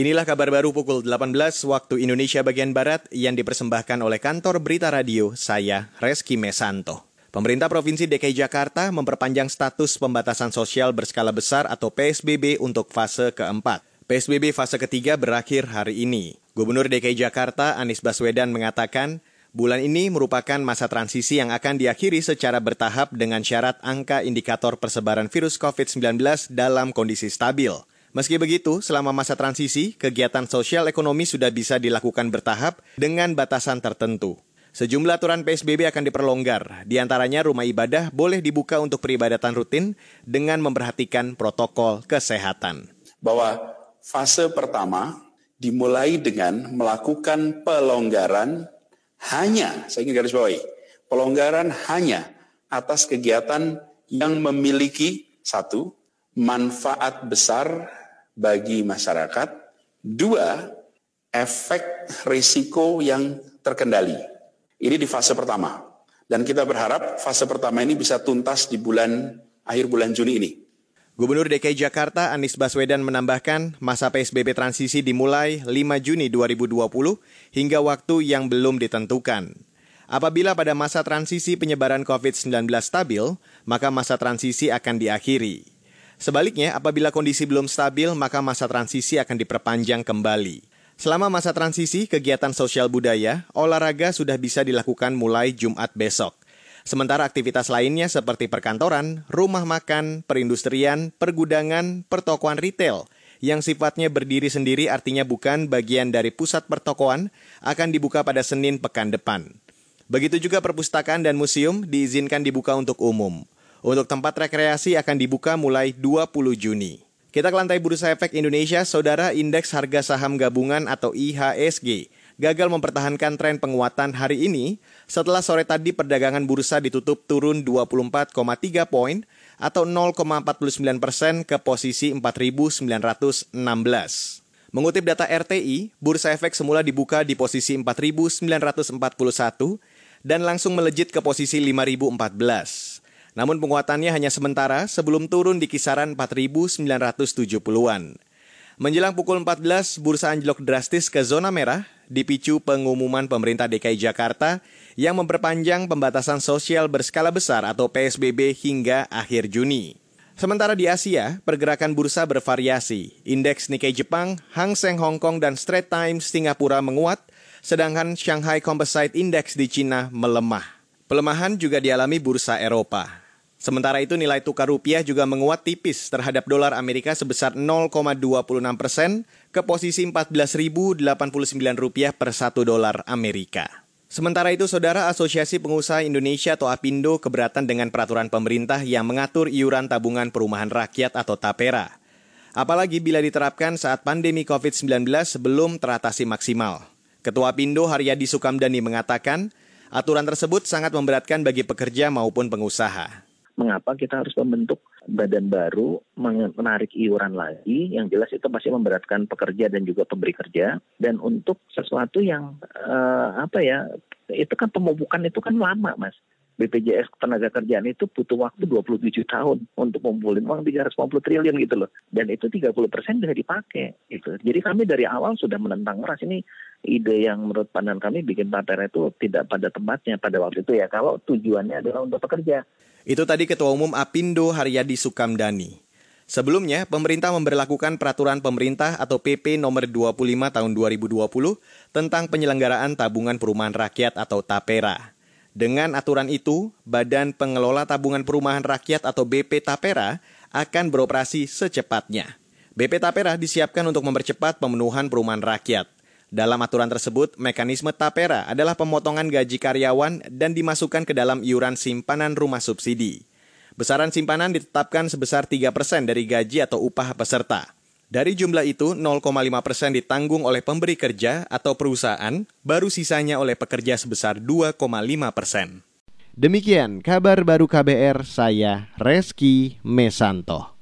Inilah kabar baru pukul 18 waktu Indonesia bagian Barat yang dipersembahkan oleh kantor berita radio saya, Reski Mesanto. Pemerintah Provinsi DKI Jakarta memperpanjang status pembatasan sosial berskala besar atau PSBB untuk fase keempat. PSBB fase ketiga berakhir hari ini. Gubernur DKI Jakarta Anies Baswedan mengatakan, bulan ini merupakan masa transisi yang akan diakhiri secara bertahap dengan syarat angka indikator persebaran virus COVID-19 dalam kondisi stabil. Meski begitu, selama masa transisi, kegiatan sosial ekonomi sudah bisa dilakukan bertahap dengan batasan tertentu. Sejumlah aturan PSBB akan diperlonggar, di antaranya rumah ibadah boleh dibuka untuk peribadatan rutin dengan memperhatikan protokol kesehatan. Bahwa fase pertama dimulai dengan melakukan pelonggaran hanya, saya ingin garis bawahi, pelonggaran hanya atas kegiatan yang memiliki satu, manfaat besar bagi masyarakat. Dua, efek risiko yang terkendali. Ini di fase pertama. Dan kita berharap fase pertama ini bisa tuntas di bulan akhir bulan Juni ini. Gubernur DKI Jakarta Anies Baswedan menambahkan masa PSBB transisi dimulai 5 Juni 2020 hingga waktu yang belum ditentukan. Apabila pada masa transisi penyebaran COVID-19 stabil, maka masa transisi akan diakhiri. Sebaliknya, apabila kondisi belum stabil, maka masa transisi akan diperpanjang kembali. Selama masa transisi, kegiatan sosial budaya, olahraga sudah bisa dilakukan mulai Jumat besok. Sementara aktivitas lainnya seperti perkantoran, rumah makan, perindustrian, pergudangan, pertokoan retail, yang sifatnya berdiri sendiri artinya bukan bagian dari pusat pertokoan, akan dibuka pada Senin pekan depan. Begitu juga perpustakaan dan museum diizinkan dibuka untuk umum. Untuk tempat rekreasi akan dibuka mulai 20 Juni. Kita ke lantai Bursa Efek Indonesia, Saudara Indeks Harga Saham Gabungan atau IHSG gagal mempertahankan tren penguatan hari ini setelah sore tadi perdagangan bursa ditutup turun 24,3 poin atau 0,49 persen ke posisi 4.916. Mengutip data RTI, Bursa Efek semula dibuka di posisi 4.941 dan langsung melejit ke posisi 5.014. Namun penguatannya hanya sementara sebelum turun di kisaran 4.970-an. Menjelang pukul 14, bursa anjlok drastis ke zona merah dipicu pengumuman pemerintah DKI Jakarta yang memperpanjang pembatasan sosial berskala besar atau PSBB hingga akhir Juni. Sementara di Asia, pergerakan bursa bervariasi. Indeks Nikkei Jepang, Hang Seng Hong Kong, dan Straits Times Singapura menguat, sedangkan Shanghai Composite Index di Cina melemah. Pelemahan juga dialami bursa Eropa. Sementara itu nilai tukar rupiah juga menguat tipis terhadap dolar Amerika sebesar 0,26 persen ke posisi 14.089 rupiah per satu dolar Amerika. Sementara itu, Saudara Asosiasi Pengusaha Indonesia atau APindo keberatan dengan peraturan pemerintah yang mengatur iuran tabungan perumahan rakyat atau TAPERA. Apalagi bila diterapkan saat pandemi COVID-19 belum teratasi maksimal. Ketua APindo Haryadi Sukamdani mengatakan, aturan tersebut sangat memberatkan bagi pekerja maupun pengusaha mengapa kita harus membentuk badan baru menarik iuran lagi yang jelas itu pasti memberatkan pekerja dan juga pemberi kerja dan untuk sesuatu yang uh, apa ya itu kan pemupukan itu kan lama mas BPJS tenaga kerjaan itu butuh waktu 27 tahun untuk mengumpulin uang 350 triliun gitu loh. Dan itu 30 persen bisa dipakai gitu. Jadi kami dari awal sudah menentang keras ini ide yang menurut pandangan kami bikin tapera itu tidak pada tempatnya pada waktu itu ya. Kalau tujuannya adalah untuk pekerja. Itu tadi Ketua Umum Apindo Haryadi Sukamdani. Sebelumnya, pemerintah memberlakukan peraturan pemerintah atau PP nomor 25 tahun 2020 tentang penyelenggaraan tabungan perumahan rakyat atau TAPERA. Dengan aturan itu, Badan Pengelola Tabungan Perumahan Rakyat atau BP Tapera akan beroperasi secepatnya. BP Tapera disiapkan untuk mempercepat pemenuhan perumahan rakyat. Dalam aturan tersebut, mekanisme Tapera adalah pemotongan gaji karyawan dan dimasukkan ke dalam iuran simpanan rumah subsidi. Besaran simpanan ditetapkan sebesar 3% dari gaji atau upah peserta. Dari jumlah itu, 0,5 persen ditanggung oleh pemberi kerja atau perusahaan, baru sisanya oleh pekerja sebesar 2,5 persen. Demikian kabar baru KBR, saya Reski Mesanto.